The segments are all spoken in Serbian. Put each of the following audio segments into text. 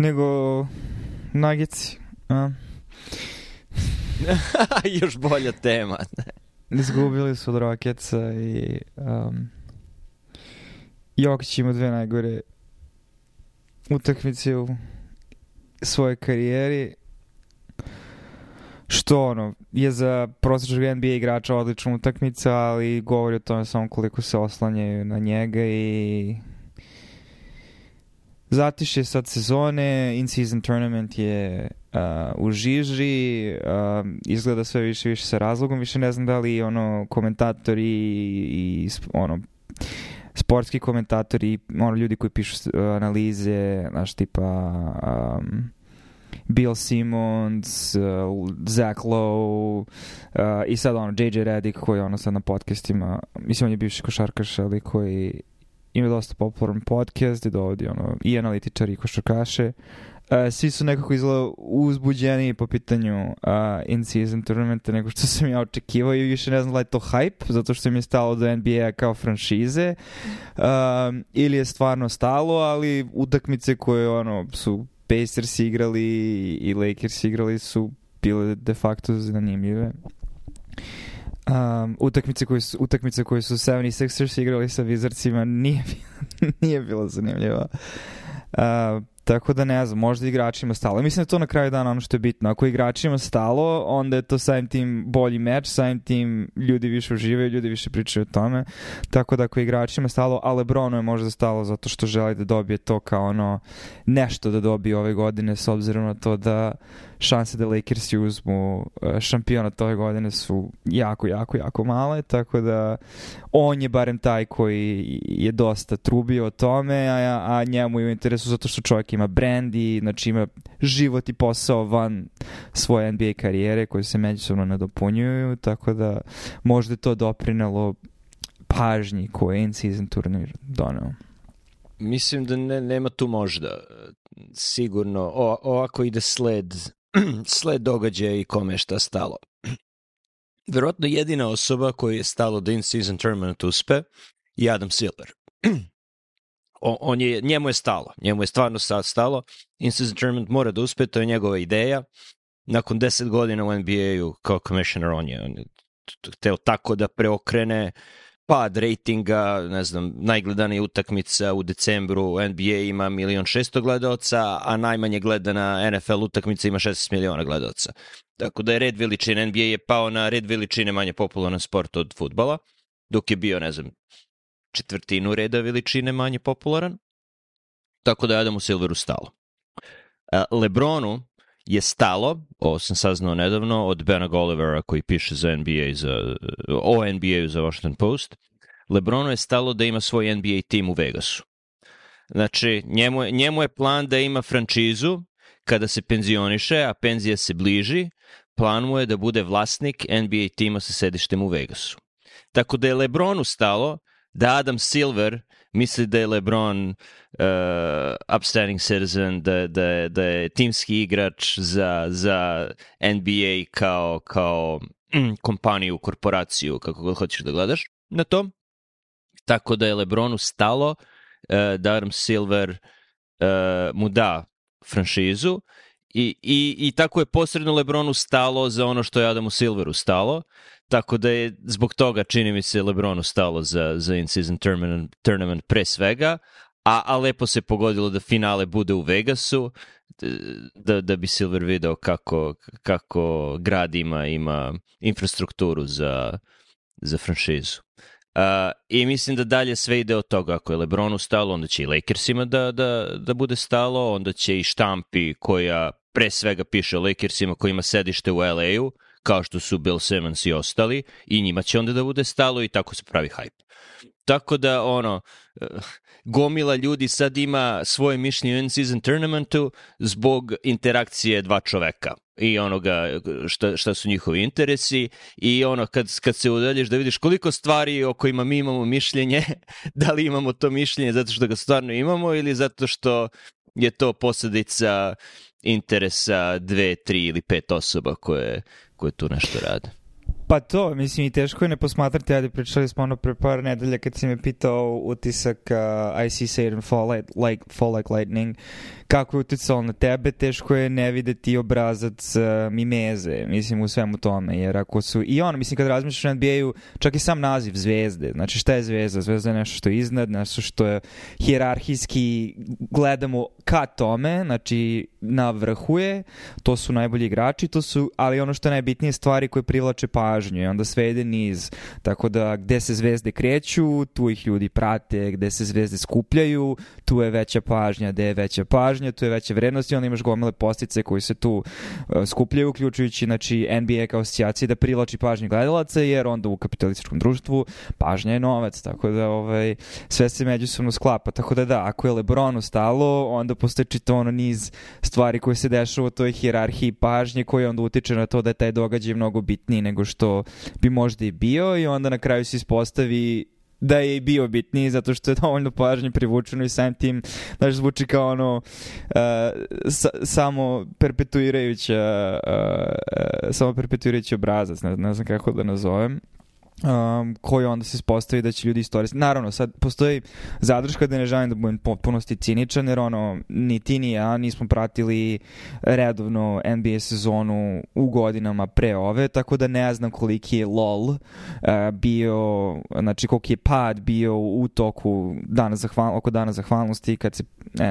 nego Nagici. Još bolja tema. Izgubili su od Rocketsa i um, Jokić ima dve najgore utakmice u svojoj karijeri. Što ono, je za prosječnog NBA igrača odlična utakmica, ali govori o tome samo koliko se oslanjaju na njega i zatiše sad sezone, in-season tournament je uh, u žiži, uh, izgleda sve više više sa razlogom, više ne znam da li ono komentatori i, i ono sportski komentatori, ono ljudi koji pišu uh, analize, znaš tipa um, Bill Simmons, uh, Zach Lowe uh, i sad ono JJ Redick koji ono sad na podcastima, mislim on je bivši košarkaš, ali koji ima dosta popularan podcast gde dovodi ono, i analitičari i košarkaše. Uh, svi su nekako izgleda uzbuđeni po pitanju uh, in-season tournamenta nego što sam ja očekivao i više ne znam da je to hype, zato što mi je stalo do NBA kao franšize uh, ili je stvarno stalo, ali utakmice koje ono, su Pacers igrali i Lakers igrali su bile de facto zanimljive. Uh, um, utakmice, koje su, utakmice koje su 76ers igrali sa Wizardsima nije, nije bilo zanimljivo. Uh, Tako da ne znam, možda igračima stalo. Mislim da to na kraju dana ono što je bitno. Ako igračima stalo, onda je to samim tim bolji meč, samim tim ljudi više uživaju, ljudi više pričaju o tome. Tako da ako igračima stalo, a Lebronu je možda stalo zato što želi da dobije to kao ono nešto da dobije ove godine s obzirom na to da šanse da Lakers ju uzmu e, šampionat ove godine su jako, jako, jako male, tako da on je barem taj koji je dosta trubio o tome, a, a njemu je u interesu zato što čovjek ima ima brand i znači ima život i posao van svoje NBA karijere koje se međusobno nadopunjuju, tako da možda to doprinelo pažnji koje in-season turnir donao. Mislim da ne, nema tu možda. Sigurno, o, ovako ide sled, sled događaja i kome šta stalo. Verovatno jedina osoba koja je stalo da in-season tournament uspe je Adam Silver. on je, njemu je stalo, njemu je stvarno sad stalo. Instant German mora da uspe, to je njegova ideja. Nakon deset godina u NBA-u kao commissioner on je, on je hteo tako da preokrene pad rejtinga, ne znam, najgledanija utakmica u decembru NBA ima milion šesto gledalca, a najmanje gledana NFL utakmica ima 16 miliona gledalca. Tako da je red veličine NBA je pao na red veličine manje popularan sport od futbala, dok je bio, ne znam, četvrtinu reda veličine manje popularan, tako da je Adamu Silveru stalo. E, Lebronu je stalo, ovo sam saznao nedavno, od Bena Gullivera koji piše za NBA, za, o NBA za Washington Post, Lebronu je stalo da ima svoj NBA tim u Vegasu. Znači, njemu, njemu je plan da ima frančizu kada se penzioniše, a penzija se bliži, plan mu je da bude vlasnik NBA tima sa sedištem u Vegasu. Tako da je Lebronu stalo da Adam Silver misli da je LeBron uh, upstanding citizen, da, da, je, da je timski igrač za, za NBA kao, kao mm, kompaniju, korporaciju, kako god hoćeš da gledaš na to. Tako da je LeBronu stalo uh, da Adam Silver uh, mu da franšizu I, i, i tako je posredno Lebronu stalo za ono što je Adamu Silveru stalo. Tako da je zbog toga, čini mi se, Lebronu stalo za, za in-season tournament, tournament pre svega, a, a lepo se pogodilo da finale bude u Vegasu, da, da bi Silver video kako, kako grad ima, ima infrastrukturu za, za franšizu. Uh, I mislim da dalje sve ide od toga. Ako je Lebronu stalo, onda će i Lakersima da, da, da bude stalo, onda će i štampi koja pre svega piše o Lakersima, koji ima sedište u LA-u, kao što su Bill Simmons i ostali i njima će onda da bude stalo i tako se pravi hype. Tako da, ono, eh, gomila ljudi sad ima svoje mišljenje u in-season tournamentu zbog interakcije dva čoveka i onoga eh, šta, šta su njihovi interesi i ono kad, kad se udaljiš da vidiš koliko stvari o kojima mi imamo mišljenje, da li imamo to mišljenje zato što ga stvarno imamo ili zato što je to posljedica uh, interesa dve, tri ili pet osoba koje, koje tu nešto rade. Pa to, mislim i teško je ne posmatrati, ajde pričali smo ono pre par nedelja kad si me pitao utisak uh, I see Satan fall like, like, fall like lightning, kako je uticalo na tebe, teško je ne videti obrazac uh, mimeze, mislim u svemu tome, jer ako su, i ono, mislim kad razmišljaš na NBA-u, čak i sam naziv zvezde, znači šta je zvezda, zvezda je nešto što je iznad, nešto što je hjerarhijski gledamo ka tome, znači na vrhu je, to su najbolji igrači, to su, ali ono što je najbitnije stvari koje privlače pa traženju i onda sve ide niz. Tako da gde se zvezde kreću, tu ih ljudi prate, gde se zvezde skupljaju, tu je veća pažnja, gde je veća pažnja, tu je veća vrednost i onda imaš gomile postice koji se tu e, skupljaju, uključujući znači, NBA kao asocijacije da priloči pažnju gledalaca, jer onda u kapitalističkom društvu pažnja je novac, tako da ovaj, sve se međusobno sklapa. Tako da da, ako je Lebronu stalo, onda postoje čito ono niz stvari koje se dešava u toj hirarhiji pažnje koje onda utiče na to da je taj događaj mnogo bitniji nego što bi možda i bio i onda na kraju se ispostavi da je i bio bitniji zato što je dovoljno pažnje privučeno i sam tim znaš, zvuči kao ono uh, sa, samo perpetuirajuća uh, uh, samo perpetuirajući obrazac ne, ne znam kako da nazovem um, koji onda se ispostavi da će ljudi istoristiti. Naravno, sad postoji zadrška da ne želim da budem potpunosti ciničan, jer ono, ni ti ni ja nismo pratili redovno NBA sezonu u godinama pre ove, tako da ne znam koliki je LOL uh, bio, znači koliki je pad bio u toku dana zahval, oko dana zahvalnosti kad se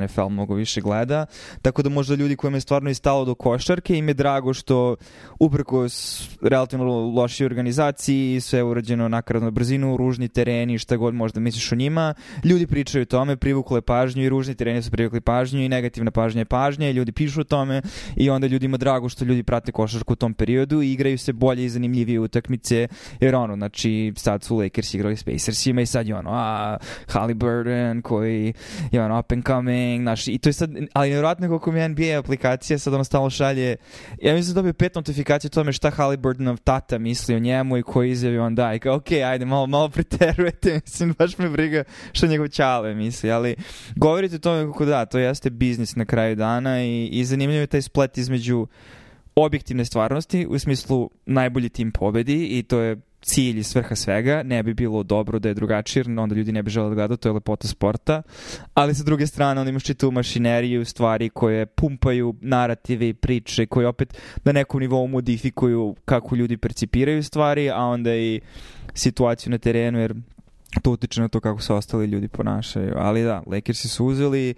NFL mnogo više gleda, tako da možda ljudi kojima je stvarno i do košarke im je drago što uprkos relativno lošoj organizaciji i sve u urađeno nakaradno brzinu, ružni tereni, šta god možda misliš o njima. Ljudi pričaju o tome, privuklo je pažnju i ružni tereni su privukli pažnju i negativna pažnja je pažnja i ljudi pišu o tome i onda ljudima drago što ljudi prate košarku u tom periodu i igraju se bolje i zanimljivije utakmice jer ono, znači sad su Lakers igrali s Pacersima i sad je ono, a Halliburton koji je ono up and coming, znaš, i to je sad, ali nevjerojatno koliko mi NBA aplikacija sad ono stalno šalje, ja mislim da dobio pet notifikacija o tome šta Halliburtonov tata misli o njemu i koji izjavi on da majka, ok, ajde, malo, malo preterujete, mislim, baš me briga što njegov čale misli, ali govorite o tome kako da, to jeste biznis na kraju dana i, i zanimljivo je taj splet između objektivne stvarnosti, u smislu najbolji tim pobedi i to je cilj i svrha svega, ne bi bilo dobro da je drugačije, onda ljudi ne bi želeli da gleda, to je lepota sporta, ali sa druge strane onda imaš čitu mašineriju stvari koje pumpaju narative i priče koje opet na nekom nivou modifikuju kako ljudi percipiraju stvari, a onda i situaciju na terenu, jer to utiče na to kako se ostali ljudi ponašaju. Ali da, Lakersi su uzeli.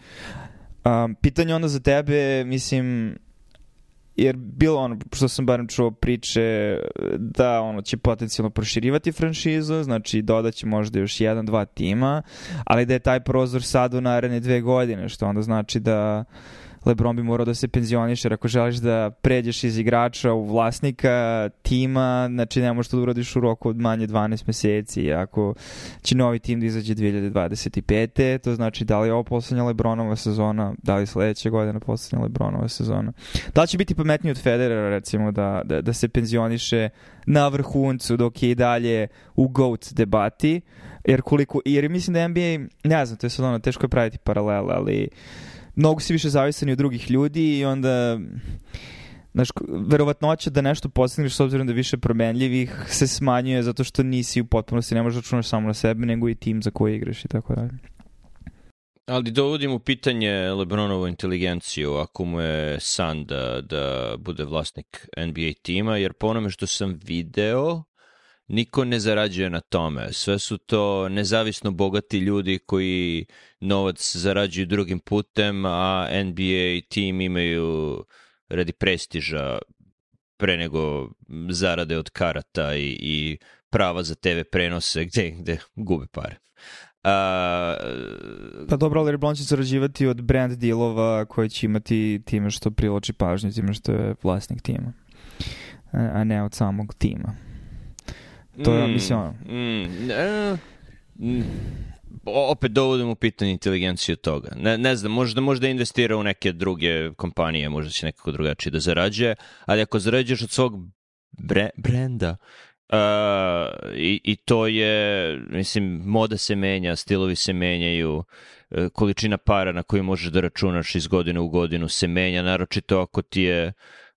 Um, pitanje onda za tebe, mislim, jer bilo ono, što sam barem čuo priče, da ono će potencijalno proširivati franšizu, znači dodaće možda još jedan, dva tima, ali da je taj prozor sad u naredne dve godine, što onda znači da Lebron bi morao da se penzioniše, ako želiš da pređeš iz igrača u vlasnika tima, znači ne možeš to da uradiš u roku od manje 12 meseci. Ako će novi tim da izađe 2025. to znači da li je ovo poslednja Lebronova sezona, da li sledeća godina poslednja Lebronova sezona. Da li će biti pametniji od Federera recimo da, da, da se penzioniše na vrhuncu dok je i dalje u GOAT debati, jer koliko, jer mislim da NBA, ne znam, to je sad ono, teško je praviti paralele, ali mnogo si više zavisan i od drugih ljudi i onda znaš, verovatnoća da nešto postigneš s obzirom da više promenljivih se smanjuje zato što nisi u potpunosti, ne možeš da računaš samo na sebe, nego i tim za koji igraš i tako dalje. Ali dovodim u pitanje Lebronovu inteligenciju ako mu je san da, da bude vlasnik NBA tima, jer po onome što sam video, niko ne zarađuje na tome. Sve su to nezavisno bogati ljudi koji novac zarađuju drugim putem, a NBA tim imaju radi prestiža pre nego zarade od karata i, i prava za TV prenose gde, gde gube pare. A... Pa dobro, ali Reblon će zarađivati od brand dealova koje će imati time što privlači pažnju, time što je vlasnik tima, a ne od samog tima. To je, mm, mislim, ono... Mm, ne, ne, opet dovodim u pitanje inteligenciju toga. Ne, ne znam, možda, možda investira u neke druge kompanije, možda će nekako drugačije da zarađuje, ali ako zarađuješ od svog bre, brenda, uh, i, i to je, mislim, moda se menja, stilovi se menjaju, e, količina para na koju možeš da računaš iz godine u godinu se menja, naročito ako ti je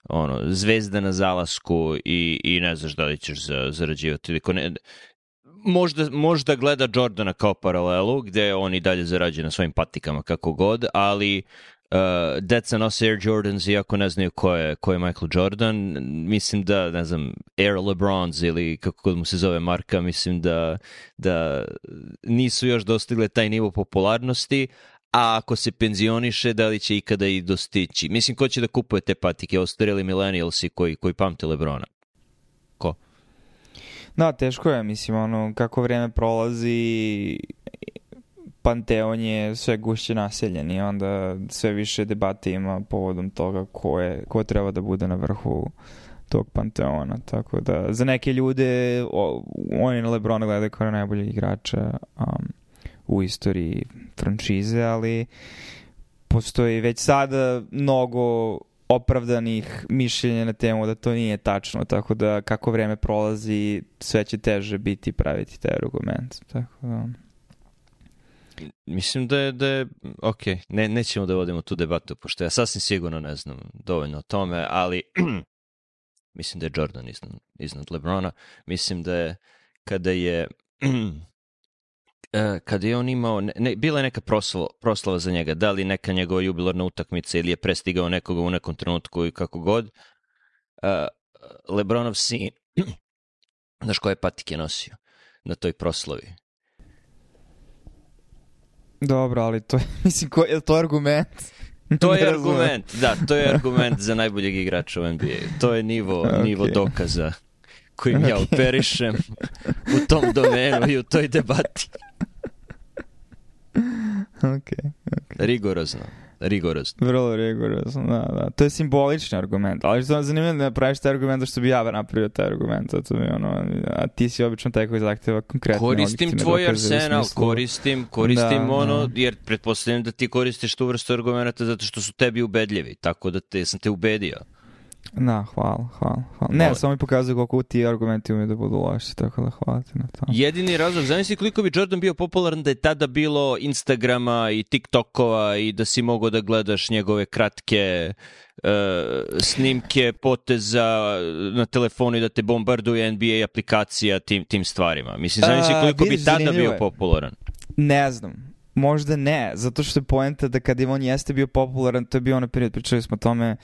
ono, zvezda na zalasku i, i ne znaš da li ćeš zarađivati. Ne, možda, možda gleda Jordana kao paralelu, gde on i dalje zarađuje na svojim patikama kako god, ali uh, deca nose Air Jordans iako ne znaju ko je, ko je Michael Jordan. Mislim da, ne znam, Air LeBrons ili kako god mu se zove marka, mislim da, da nisu još dostigle taj nivo popularnosti, a ako se penzioniše, da li će ikada i dostići? Mislim, ko će da kupuje te patike? Ostareli millennialsi koji, koji pamte Lebrona? Ko? Da, teško je, mislim, ono, kako vreme prolazi, Panteon je sve gušće naseljen i onda sve više debate ima povodom toga ko, je, ko treba da bude na vrhu tog Panteona. Tako da, za neke ljude, o, oni na Lebrona gledaju kao najboljeg igrača, um, u istoriji franšize, ali postoji već sada mnogo opravdanih mišljenja na temu da to nije tačno, tako da kako vreme prolazi sve će teže biti praviti taj argument. Tako da... Mislim da je, da je ok, ne, nećemo da vodimo tu debatu, pošto ja sasvim sigurno ne znam dovoljno o tome, ali mislim da je Jordan iznad, iznad Lebrona, mislim da je kada je E, kada je on imao, ne, bila je neka proslava, proslava za njega, da li neka njegova jubilarna utakmica ili je prestigao nekoga u nekom trenutku i kako god. Uh, Lebronov sin, znaš koje patike nosio na toj proslavi? Dobro, ali to je, mislim, ko, je to argument? To je argument, da, to je argument za najboljeg igrača u NBA. To je nivo, okay. nivo dokaza kojim ja operišem u tom domenu i u toj debati okay, okay. Rigorozno. Rigorozno. Vrlo rigorozno, da, da. To je simbolični argument, ali što je zanimljivo da ne praviš taj argument, zašto bi ja napravio taj argument, a, zato mi ono, a ti si obično taj koji zahteva konkretne Koristim tvoj arsenal, koristim, koristim da, ono, da. jer pretpostavljam da ti koristiš tu vrstu argumenta zato što su tebi ubedljivi, tako da te, sam te ubedio. Da, hvala, hvala, hvala. Ne, Molim. samo mi pokazuje koliko ti argumenti umiju da budu loši, tako da hvala ti na to. Jedini razlog, zamisli koliko bi Jordan bio popularan da je tada bilo Instagrama i TikTokova i da si mogao da gledaš njegove kratke uh, snimke, poteza na telefonu i da te bombarduje NBA aplikacija tim, tim stvarima. Mislim, zamisli e, koliko A, bi tada bio popularan. Ne znam, možda ne, zato što je poenta da kad je on jeste bio popularan, to je bio ono period, pričali smo o tome,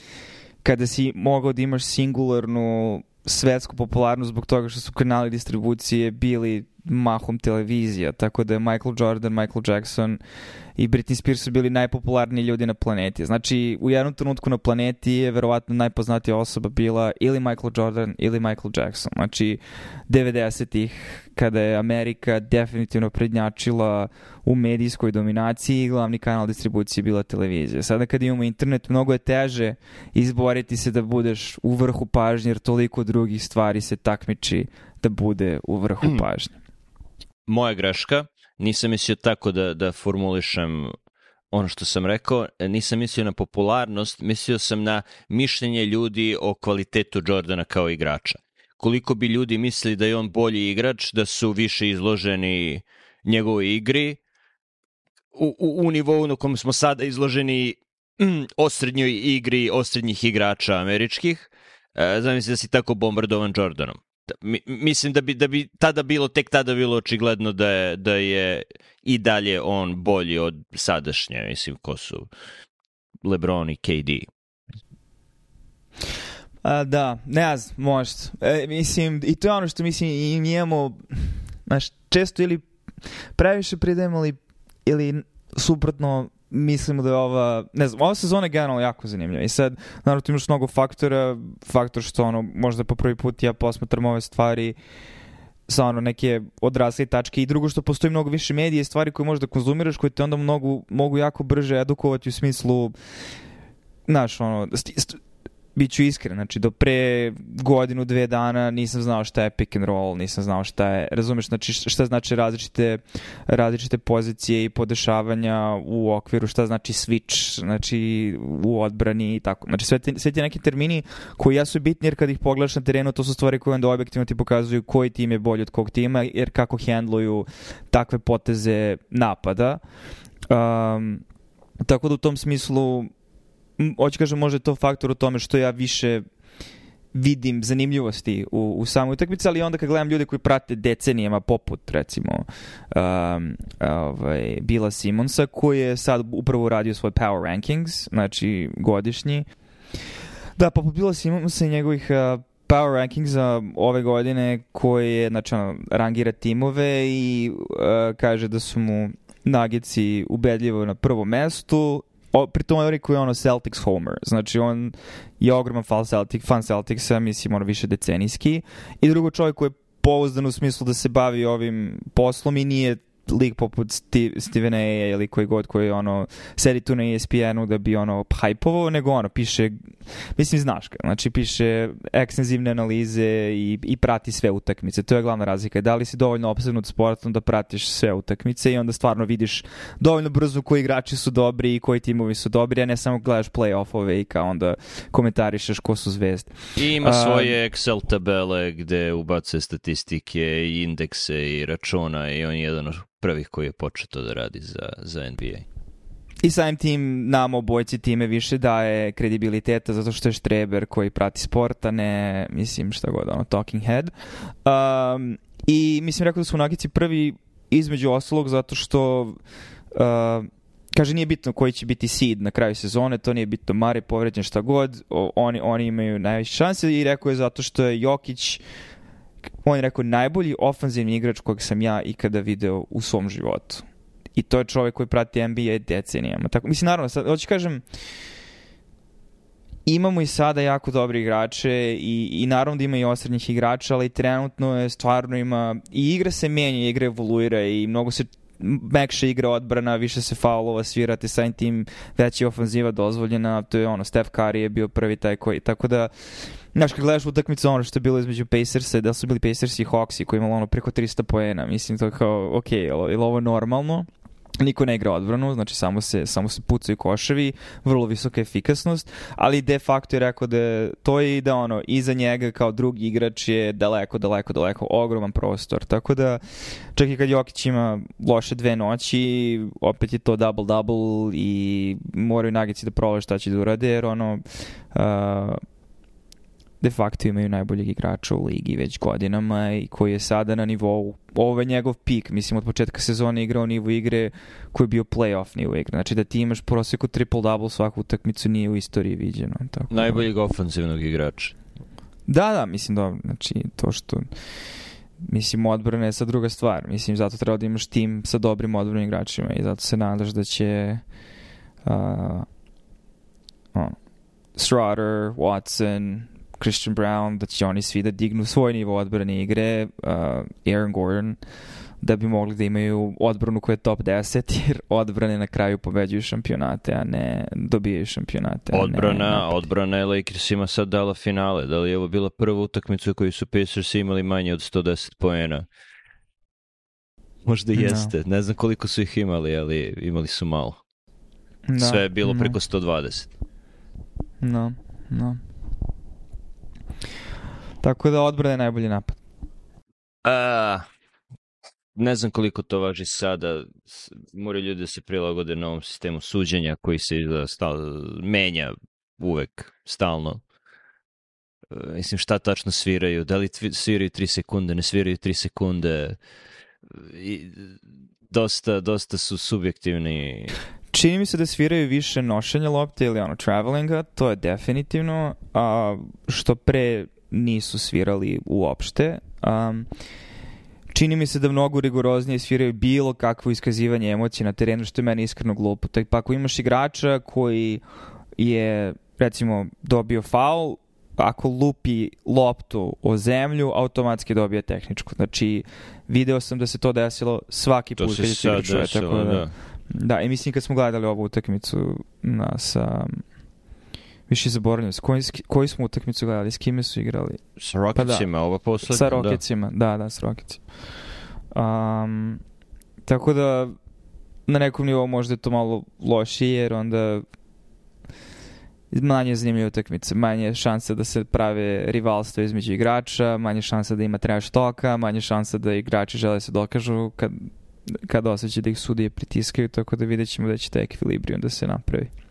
kada si mogao da imaš singularnu svetsku popularnost zbog toga što su kanali distribucije bili mahom televizija, tako da je Michael Jordan, Michael Jackson i Britney Spears su bili najpopularniji ljudi na planeti. Znači, u jednom trenutku na planeti je verovatno najpoznatija osoba bila ili Michael Jordan ili Michael Jackson. Znači, 90-ih, kada je Amerika definitivno prednjačila u medijskoj dominaciji, glavni kanal distribucije bila televizija. Sada kad imamo internet, mnogo je teže izboriti se da budeš u vrhu pažnje, jer toliko drugih stvari se takmiči da bude u vrhu hmm. pažnje. Moja greška, nisam mislio tako da, da formulišem ono što sam rekao, nisam mislio na popularnost, mislio sam na mišljenje ljudi o kvalitetu Jordana kao igrača. Koliko bi ljudi mislili da je on bolji igrač, da su više izloženi njegovoj igri, u, u, u nivou na kom smo sada izloženi mm, osrednjoj igri osrednjih igrača američkih, e, zamisli da si tako bombardovan Jordanom mislim da bi, da bi tada bilo, tek tada bilo očigledno da je, da je i dalje on bolji od sadašnje, mislim, ko su Lebron i KD. A, da, ne znam, možda. E, mislim, i to je ono što mislim, i mi imamo, znaš, često ili previše pridajemo ili, ili suprotno mislimo da je ova, ne znam, ova sezona je generalno jako zanimljiva i sad, naravno, tu imaš mnogo faktora, faktor što, ono, možda po prvi put ja posmatram ove stvari sa ono neke odrasle tačke i drugo što postoji mnogo više medije i stvari koje možeš da konzumiraš koje te onda mnogo, mogu jako brže edukovati u smislu znaš ono sti, st, biću iskren, znači do pre godinu, dve dana nisam znao šta je pick and roll, nisam znao šta je, razumeš, znači šta znači različite, različite pozicije i podešavanja u okviru, šta znači switch, znači u odbrani i tako. Znači sve ti, sve ti neki termini koji ja su bitni jer kad ih pogledaš na terenu to su stvari koje onda objektivno ti pokazuju koji tim je bolji od kog tima jer kako hendluju takve poteze napada. Um, tako da u tom smislu hoću kažem, može to faktor u tome što ja više vidim zanimljivosti u, u samoj utakmici, ali onda kad gledam ljude koji prate decenijama, poput recimo um, ovaj, Bila Simonsa, koji je sad upravo radio svoj power rankings, znači godišnji. Da, poput Bila Simonsa i njegovih uh, power rankings za uh, ove godine koji je, znači, ono, rangira timove i uh, kaže da su mu Nagici ubedljivo na prvom mestu o, pritom on koji je ono Celtics homer, znači on je ogroman fan, Celtic, fan Celticsa, mislim ono više decenijski, i drugo čovjek koji je pouzdan u smislu da se bavi ovim poslom i nije lik poput Stevena A ili koji god koji ono sedi tu na ESPN-u da bi ono hajpovao, nego ono piše mislim znaš ga, znači piše ekstenzivne analize i, i prati sve utakmice, to je glavna razlika da li si dovoljno obsednut sportom da pratiš sve utakmice i onda stvarno vidiš dovoljno brzo koji igrači su dobri i koji timovi su dobri, a ne samo gledaš playoffove i kao onda komentarišeš ko su zvezde. I ima svoje um, Excel tabele gde ubace statistike i indekse i računa i on je jedan prvih koji je počeo da radi za, za NBA. I samim tim nam obojci time više daje kredibiliteta zato što je Štreber koji prati sport, a ne, mislim, šta god, ono, talking head. Um, I mislim, rekao da su Nagici prvi između ostalog zato što uh, kaže nije bitno koji će biti seed na kraju sezone, to nije bitno Mare povređen šta god, o, oni, oni imaju najveće šanse i rekao je zato što je Jokić uh, on je rekao najbolji ofanzivni igrač kojeg sam ja ikada video u svom životu. I to je čovek koji prati NBA decenijama. Tako, mislim, naravno, sad, hoću kažem, imamo i sada jako dobre igrače i, i naravno da ima i osrednjih igrača, ali trenutno je stvarno ima, i igra se menja, igra evoluira i mnogo se mekša igra odbrana, više se faulova svirate, samim tim veća je ofanziva dozvoljena, to je ono, Steph Curry je bio prvi taj koji, tako da Znaš, kad gledaš utakmicu, ono što je bilo između Pacersa, da su bili Pacers i Hawks i koji imali ono preko 300 poena, mislim to je kao, ok, je li ovo normalno? Niko ne igra odbranu, znači samo se, samo se pucaju koševi, vrlo visoka efikasnost, ali de facto je rekao da je to i da ono, iza njega kao drugi igrač je daleko, daleko, daleko, ogroman prostor, tako da čak i kad Jokić ima loše dve noći, opet je to double-double i moraju nagici da provale šta će da urade, jer ono, uh, de facto imaju najboljeg igrača u ligi već godinama i koji je sada na nivou, ovo je njegov pik, mislim od početka sezone igrao nivo igre koji je bio playoff nivo igre, znači da ti imaš proseku triple-double svaku utakmicu nije u istoriji viđeno. Tako. Najboljeg ofensivnog igrača. Da, da, mislim dobro, znači to što mislim odbrana je sa druga stvar, mislim zato treba da imaš tim sa dobrim odbranim igračima i zato se nadaš da će uh, ono, Strutter, Watson, Christian Brown, da će oni svi da dignu svoj nivo odbrane igre, uh, Aaron Gordon, da bi mogli da imaju odbranu koja je top 10, jer odbrane na kraju pobeđuju šampionate, a ne dobijaju šampionate. Odbrana, ne odbrana je Lakers ima sad dala finale, da li je ovo bila prva utakmica koju su Pacers imali manje od 110 poena? Možda jeste, no. ne znam koliko su ih imali, ali imali su malo. No, da, Sve je bilo no. preko 120. No, no. Tako da odbrana je najbolji napad. A, ne znam koliko to važi sada. Moraju ljudi da se prilagode novom sistemu suđenja koji se da, stal, menja uvek, stalno. E, mislim, šta tačno sviraju? Da li tvi, sviraju 3 sekunde, ne sviraju 3 sekunde? I, dosta, dosta su subjektivni. Čini mi se da sviraju više nošenja lopte ili ono travelinga, to je definitivno. A, što pre nisu svirali uopšte. Um, čini mi se da mnogo rigoroznije sviraju bilo kakvo iskazivanje emocije na terenu, što je meni iskreno glupo. Tako, pa ako imaš igrača koji je, recimo, dobio faul, ako lupi loptu o zemlju, automatski dobije tehničku. Znači, video sam da se to desilo svaki put kad se igrač da, da. da, i mislim kad smo gledali ovu utakmicu na, sa Više zaboravljam. S koji, koji smo utakmicu gledali? S kime su igrali? S Rocketsima, pa da. ova poslednja. Sa da. Rocketsima, da, da, da s Rocketsima. Um, tako da na nekom nivou možda je to malo lošije jer onda manje zanimljive utakmice, manje šanse da se prave rivalstvo između igrača, manje šanse da ima trash toka, manje šanse da igrači žele da se dokažu kad, kad osjeća da ih sudije pritiskaju, tako da vidjet ćemo da će taj ekvilibrium da se napravi.